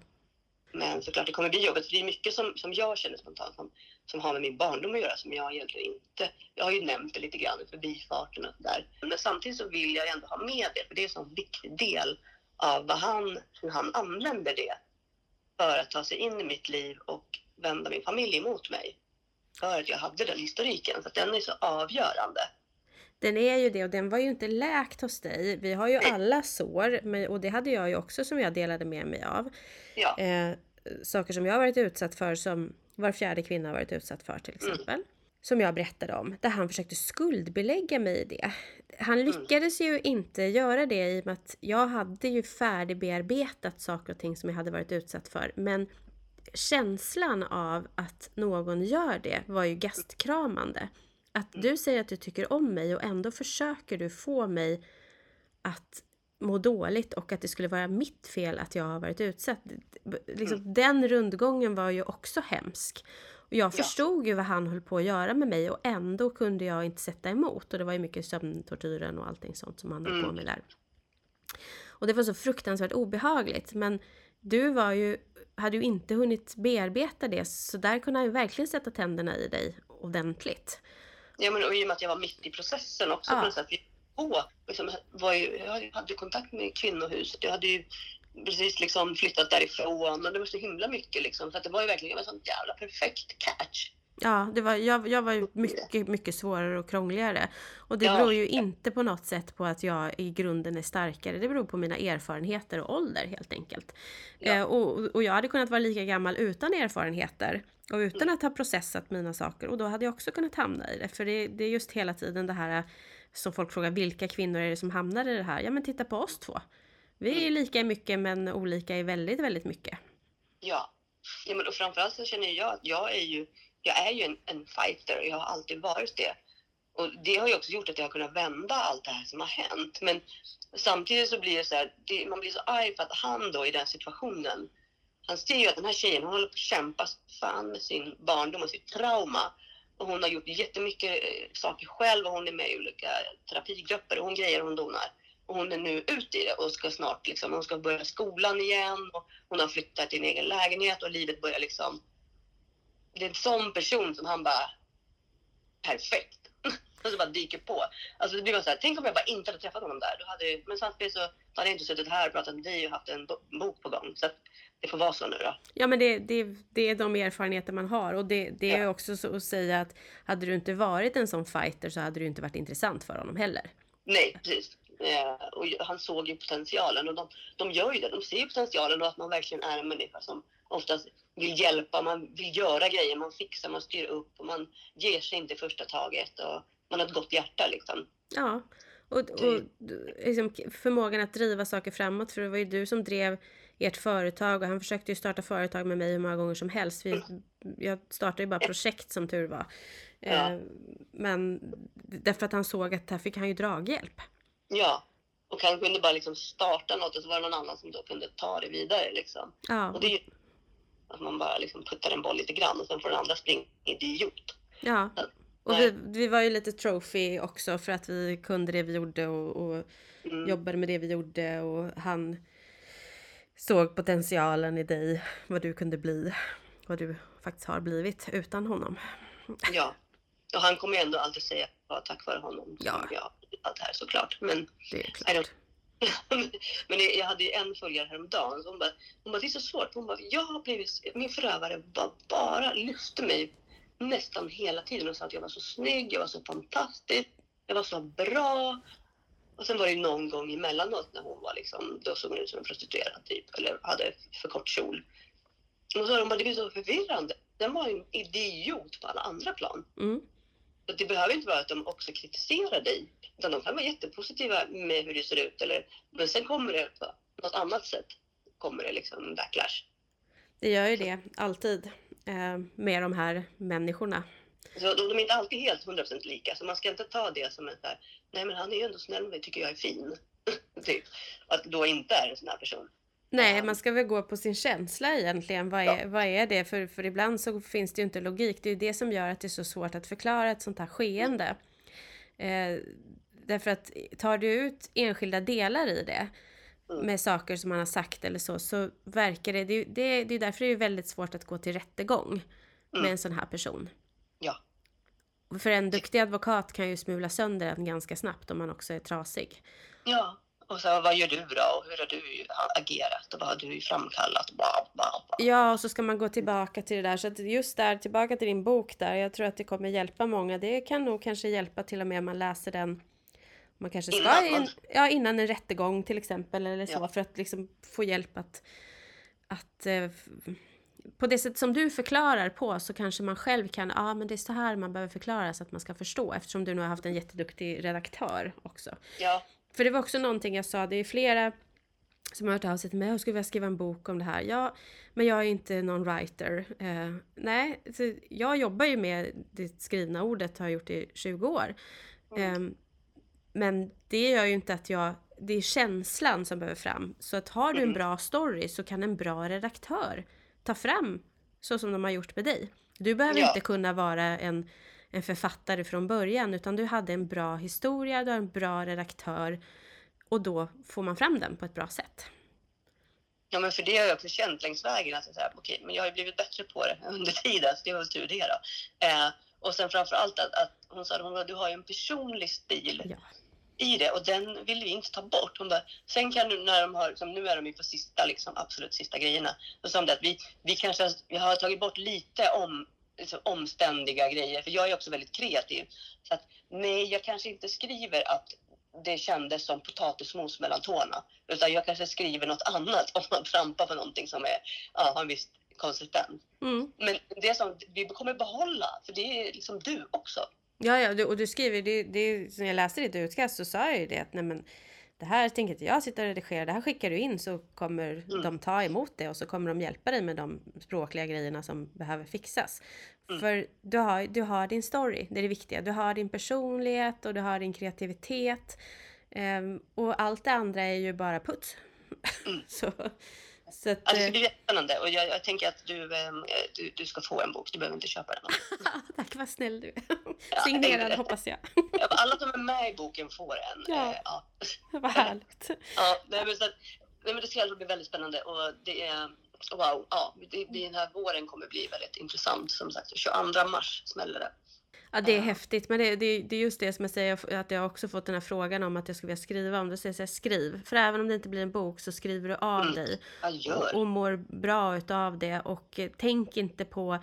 Men såklart, det kommer bli jobbigt. För det är mycket som, som jag känner spontant som, som har med min barndom att göra som jag egentligen inte... Jag har ju nämnt det lite grann i förbifarten och sådär. Men samtidigt så vill jag ändå ha med det, för det är en sån viktig del av vad han, hur han använder det för att ta sig in i mitt liv och vända min familj emot mig. För att jag hade den historiken, så den är så avgörande. Den är ju det och den var ju inte läkt hos dig. Vi har ju alla sår och det hade jag ju också som jag delade med mig av. Ja. Eh, saker som jag har varit utsatt för som var fjärde kvinna varit utsatt för till mm. exempel. Mm. Som jag berättade om, där han försökte skuldbelägga mig i det. Han mm. lyckades ju inte göra det i och med att jag hade ju färdigbearbetat saker och ting som jag hade varit utsatt för. Men känslan av att någon gör det var ju gastkramande. Att du säger att du tycker om mig och ändå försöker du få mig att må dåligt och att det skulle vara mitt fel att jag har varit utsatt. Liksom, mm. Den rundgången var ju också hemsk. Och jag förstod ju vad han höll på att göra med mig och ändå kunde jag inte sätta emot. Och det var ju mycket sömntortyren och allting sånt som han höll mm. på med där. Och det var så fruktansvärt obehagligt. Men du var ju, hade ju inte hunnit bearbeta det så där kunde han ju verkligen sätta tänderna i dig ordentligt. Ja, men och i och med att jag var mitt i processen också ja. på något sätt. På, liksom, var ju, jag hade kontakt med kvinnohuset. Jag hade ju precis liksom flyttat därifrån och det var så himla mycket liksom. Så att det var ju verkligen en sån jävla perfekt catch. Ja, det var, jag, jag var ju mycket, mycket svårare och krångligare. Och det ja. beror ju inte på något sätt på att jag i grunden är starkare. Det beror på mina erfarenheter och ålder helt enkelt. Ja. Eh, och, och jag hade kunnat vara lika gammal utan erfarenheter. Och utan mm. att ha processat mina saker. Och då hade jag också kunnat hamna i det. För det, det är just hela tiden det här som folk frågar, vilka kvinnor är det som hamnar i det här? Ja men titta på oss två. Vi är mm. lika i mycket men olika i väldigt, väldigt mycket. Ja, ja men och framförallt så känner jag att jag är ju, jag är ju en, en fighter och jag har alltid varit det. Och det har ju också gjort att jag har kunnat vända allt det här som har hänt. Men samtidigt så blir det så här, det, man blir så arg för att han då i den situationen, han ser ju att den här tjejen, hon håller på att kämpa fan med sin barndom och sitt trauma. Och hon har gjort jättemycket eh, saker själv och hon är med i olika terapigrupper och hon grejer och hon donar. Och hon är nu ute i det och ska snart liksom, hon ska börja skolan igen och hon har flyttat till en egen lägenhet och livet börjar liksom... Det är en sån person som han bara... Perfekt! och så bara dyker på. Alltså det blir så här, tänk om jag bara inte hade träffat honom där. Då hade, men samtidigt så hade jag inte suttit här och pratat med dig och haft en bok på gång. Så det får vara så nu då. Ja men det, det, det är de erfarenheter man har och det, det är ja. också så att säga att hade du inte varit en sån fighter så hade du inte varit intressant för honom heller. Nej, precis. Eh, och han såg ju potentialen och de, de gör ju det. De ser ju potentialen och att man verkligen är en människa som oftast vill hjälpa, man vill göra grejer, man fixar, man styr upp och man ger sig inte första taget och man har ett gott hjärta liksom. Ja, och, och liksom, förmågan att driva saker framåt, för det var ju du som drev ert företag och han försökte ju starta företag med mig hur många gånger som helst. Vi, jag startade ju bara projekt som tur var. Ja. Eh, men därför att han såg att här fick han ju draghjälp. Ja, och han kunde bara liksom starta något och så var det någon annan som då kunde ta det vidare liksom. Ja. Och det är ju att man bara liksom puttar en boll lite grann och sen får den andra springa idiot. Ja. Och vi, vi var ju lite trophy också för att vi kunde det vi gjorde och, och mm. jobbade med det vi gjorde och han såg potentialen i dig, vad du kunde bli, vad du faktiskt har blivit utan honom. Ja, och han kommer ju ändå alltid säga att tack vare honom ja. som jag allt det här såklart. Men, det är klart. men jag hade ju en följare häromdagen. Hon bara, hon bara, det är så svårt. Hon bara, jag har blivit, min förövare bara, bara lyfte mig nästan hela tiden och sa att jag var så snygg, jag var så fantastisk, jag var så bra. Och sen var det någon gång emellanåt när hon var liksom, då såg hon ut som en prostituerad typ, eller hade för kort kjol. Och så sa hon bara, det blir så förvirrande. Den var en idiot på alla andra plan. Mm. Så det behöver inte vara att de också kritiserar dig, utan de kan vara jättepositiva med hur det ser ut. Eller, men sen kommer det på något annat sätt, kommer det liksom backlash. Det gör ju det, alltid, eh, med de här människorna. Så de, de är inte alltid helt 100% lika, så man ska inte ta det som ett där, nej men han är ju ändå snäll mig, tycker jag är fin. typ. Att då inte är en sån här person. Nej, man ska väl gå på sin känsla egentligen. Vad är, ja. vad är det? För, för ibland så finns det ju inte logik. Det är ju det som gör att det är så svårt att förklara ett sånt här skeende. Eh, därför att tar du ut enskilda delar i det mm. med saker som man har sagt eller så, så verkar det... Det, det, det är därför det är väldigt svårt att gå till rättegång mm. med en sån här person. Ja. För en duktig advokat kan ju smula sönder en ganska snabbt om man också är trasig. Ja, och så vad gör du då? Och hur har du agerat? Och vad har du framkallat? Bla, bla, bla. Ja, och så ska man gå tillbaka till det där. Så just där, tillbaka till din bok där. Jag tror att det kommer hjälpa många. Det kan nog kanske hjälpa till och med om man läser den. Man kanske ska innan, in, ja, innan en rättegång till exempel. Eller så. Ja. För att liksom få hjälp att, att eh, på det sätt som du förklarar på så kanske man själv kan, ja ah, men det är så här man behöver förklara så att man ska förstå eftersom du nu har haft en jätteduktig redaktör också. Ja. För det var också någonting jag sa, det är flera som har hört av sig till mig, jag skulle vilja skriva en bok om det här. Ja, men jag är inte någon writer. Eh, nej, jag jobbar ju med det skrivna ordet, har gjort i 20 år. Mm. Eh, men det gör ju inte att jag, det är känslan som behöver fram. Så att har du en mm. bra story så kan en bra redaktör ta fram så som de har gjort med dig. Du behöver ja. inte kunna vara en en författare från början utan du hade en bra historia, du har en bra redaktör och då får man fram den på ett bra sätt. Ja, men för det har jag också känt längs vägen. Att så okay, men jag har blivit bättre på det under tiden, så det var väl tur det då. Eh, och sen framför allt att, att hon sa att du har ju en personlig stil ja. I det och den vill vi inte ta bort. Hon bara, sen kan du när de har, som nu är de ju på sista, liksom, absolut sista grejerna, då sa hon att vi, vi kanske vi har tagit bort lite om liksom, omständiga grejer, för jag är också väldigt kreativ. Så att nej, jag kanske inte skriver att det kändes som potatismos mellan tårna, utan jag kanske skriver något annat om man trampar på någonting som är, ja, har en viss konsistens. Mm. Men det som vi kommer behålla, för det är liksom du också. Ja, ja, och du skriver, det, det, när jag läste ditt utkast så sa jag ju det att nej men det här tänker inte jag sitta och redigera, det här skickar du in så kommer mm. de ta emot det och så kommer de hjälpa dig med de språkliga grejerna som behöver fixas. Mm. För du har, du har din story, det är det viktiga. Du har din personlighet och du har din kreativitet. Um, och allt det andra är ju bara puts. Mm. så, så att, alltså, det är jättespännande och jag, jag, tänker att du, ähm, du, du, ska få en bok, du behöver inte köpa den. Tack, vad snäll du är. Ja, Signerad hoppas jag. Alla som är med i boken får en. Ja, äh, ja. vad härligt. Ja, nej, men så att, nej, men det ska bli väldigt spännande och det är wow, ja, det, den här våren kommer bli väldigt intressant. Som sagt, 22 mars smäller det. Ja det är häftigt men det, det, det är just det som jag säger att jag också fått den här frågan om att jag skulle vilja skriva om. Då säger jag skriv. För även om det inte blir en bok så skriver du av mm, dig. Och, och mår bra utav det och eh, tänk inte på eh,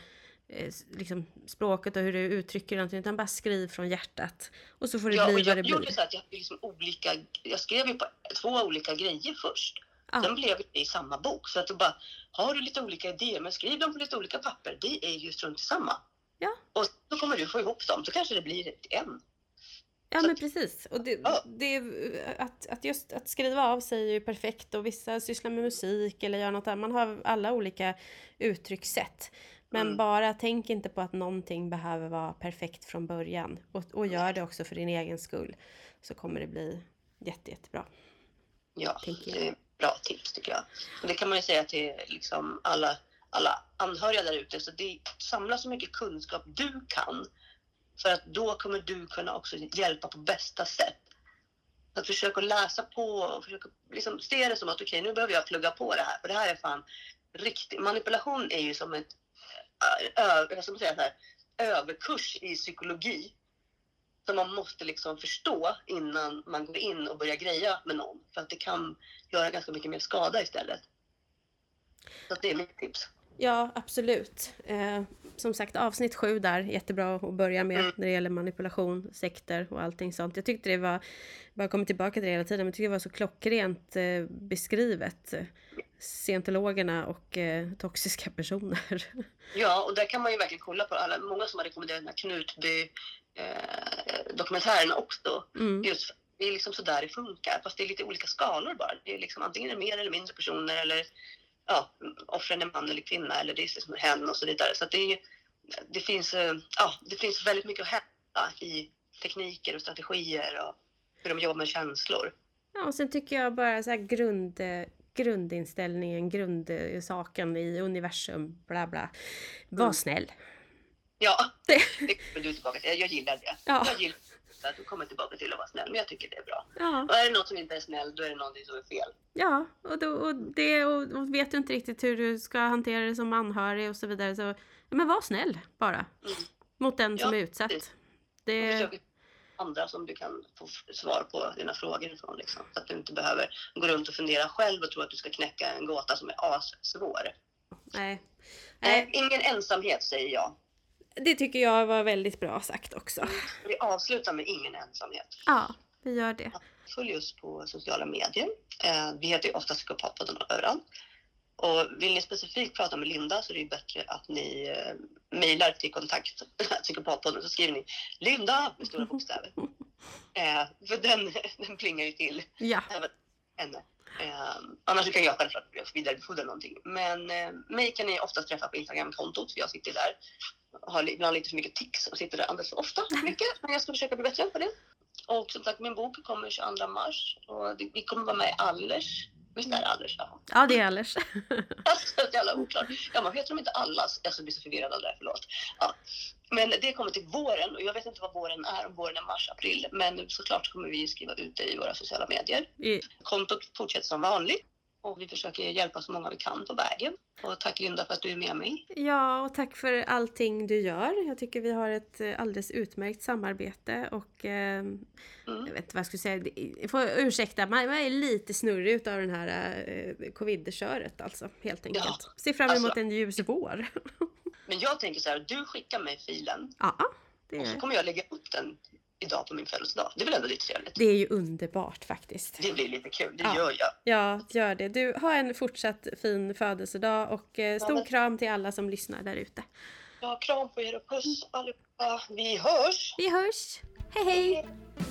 liksom, språket och hur du uttrycker någonting utan bara skriv från hjärtat. Och så får det ja, bli vad det blir. Jag gjorde så att jag, liksom olika, jag skrev ju på två olika grejer först. Ja. Sen blev det i samma bok. Så att du bara, har du lite olika idéer men skriv dem på lite olika papper. Det är ju strunt samma. Ja. Och så kommer du få ihop dem, så kanske det blir en. Ja men precis. Och det, det, att, att just att skriva av sig är ju perfekt och vissa sysslar med musik eller gör något annat. Man har alla olika uttryckssätt. Men mm. bara tänk inte på att någonting behöver vara perfekt från början. Och, och gör det också för din egen skull. Så kommer det bli jätte, jättebra. Ja, det är bra tips tycker jag. Och det kan man ju säga till liksom alla alla anhöriga där ute. Så det, samla så mycket kunskap du kan. För att då kommer du kunna också hjälpa på bästa sätt. Att försöka läsa på och försöka liksom se det som att okej, okay, nu behöver jag plugga på det här. För det här är fan riktigt. Manipulation är ju som ett ö, ska man säga så här, överkurs i psykologi. Som man måste liksom förstå innan man går in och börjar greja med någon. För att det kan göra ganska mycket mer skada istället. Så det är mitt tips. Ja, absolut. Eh, som sagt, avsnitt sju där, jättebra att börja med mm. när det gäller manipulation, sekter och allting sånt. Jag tyckte det var, bara kommer tillbaka till det hela tiden, men jag tyckte det var så klockrent eh, beskrivet. Scientologerna och eh, toxiska personer. Ja, och där kan man ju verkligen kolla på alla, många som har rekommenderat den här Knutby eh, också. Mm. Just det är liksom så där det funkar, fast det är lite olika skalor bara. Det är liksom antingen mer eller mindre personer eller ja, offren är man eller kvinna eller det är liksom hen och så vidare. Så det, det, finns, eh, ja, det finns väldigt mycket att hämta i tekniker och strategier och hur de jobbar med känslor. Ja, och sen tycker jag bara så här grund, grundinställningen, grundsaken i universum, bla bla. Var mm. snäll. Ja, det kommer du tillbaka till. Jag gillar det. Ja. Jag gillar att du kommer tillbaka till att vara snäll. Men jag tycker det är bra. Ja. Och är det något som inte är snäll, då är det någonting som är fel. Ja, och, då, och, det, och, och vet du inte riktigt hur du ska hantera det som anhörig och så vidare, så ja, men var snäll bara. Mm. Mot den ja, som är utsatt. Det... andra som du kan få svar på dina frågor ifrån. Liksom. Så att du inte behöver gå runt och fundera själv och tro att du ska knäcka en gåta som är assvår. Nej. Nej. Ingen ensamhet säger jag. Det tycker jag var väldigt bra sagt också. Vi avslutar med ingen ensamhet. Ja, vi gör det. Följ oss på sociala medier. Eh, vi heter ju ofta Psykopatpodden överallt. Och vill ni specifikt prata med Linda så är det bättre att ni eh, mejlar till kontakt psykopatpodden så skriver ni Linda med stora bokstäver. Eh, för den, den plingar ju till ja. även henne. Eh, annars kan jag självklart vidarebefordra någonting. Men eh, mig kan ni oftast träffa på Instagramkontot för jag sitter där har ibland lite för mycket tics och sitter där alldeles för ofta. Mycket, men jag ska försöka bli bättre på det. Och som sagt, min bok kommer 22 mars och vi kommer vara med i Allers. Visst är det Allers? Ja, ja det är Allers. alltså, jävla oklart. Ja, man heter dem inte allas. Jag blir så förvirrad av det, förlåt. Ja. Men det kommer till våren och jag vet inte vad våren är, om våren är mars, april. Men såklart kommer vi skriva ut det i våra sociala medier. Mm. Kontot fortsätter som vanligt och vi försöker hjälpa så många vi kan på vägen. Och tack Linda för att du är med mig. Ja, och tack för allting du gör. Jag tycker vi har ett eh, alldeles utmärkt samarbete och eh, mm. jag vet inte vad jag skulle säga. Jag får ursäkta, man är lite snurrig utav den här eh, covid-köret alltså, helt enkelt. Ja, Ser fram emot alltså, en ljus vår. men jag tänker så här, du skickar mig filen. Ja, det... Och så kommer jag lägga upp den idag på min födelsedag. Det är väl ändå lite trevligt? Det är ju underbart faktiskt. Det blir lite kul, det ja. gör jag. Ja, gör det. Du, har en fortsatt fin födelsedag och eh, stor ja, kram till alla som lyssnar där ute. Ja, kram på er och puss allihopa. Vi hörs! Vi hörs! hej! hej. hej.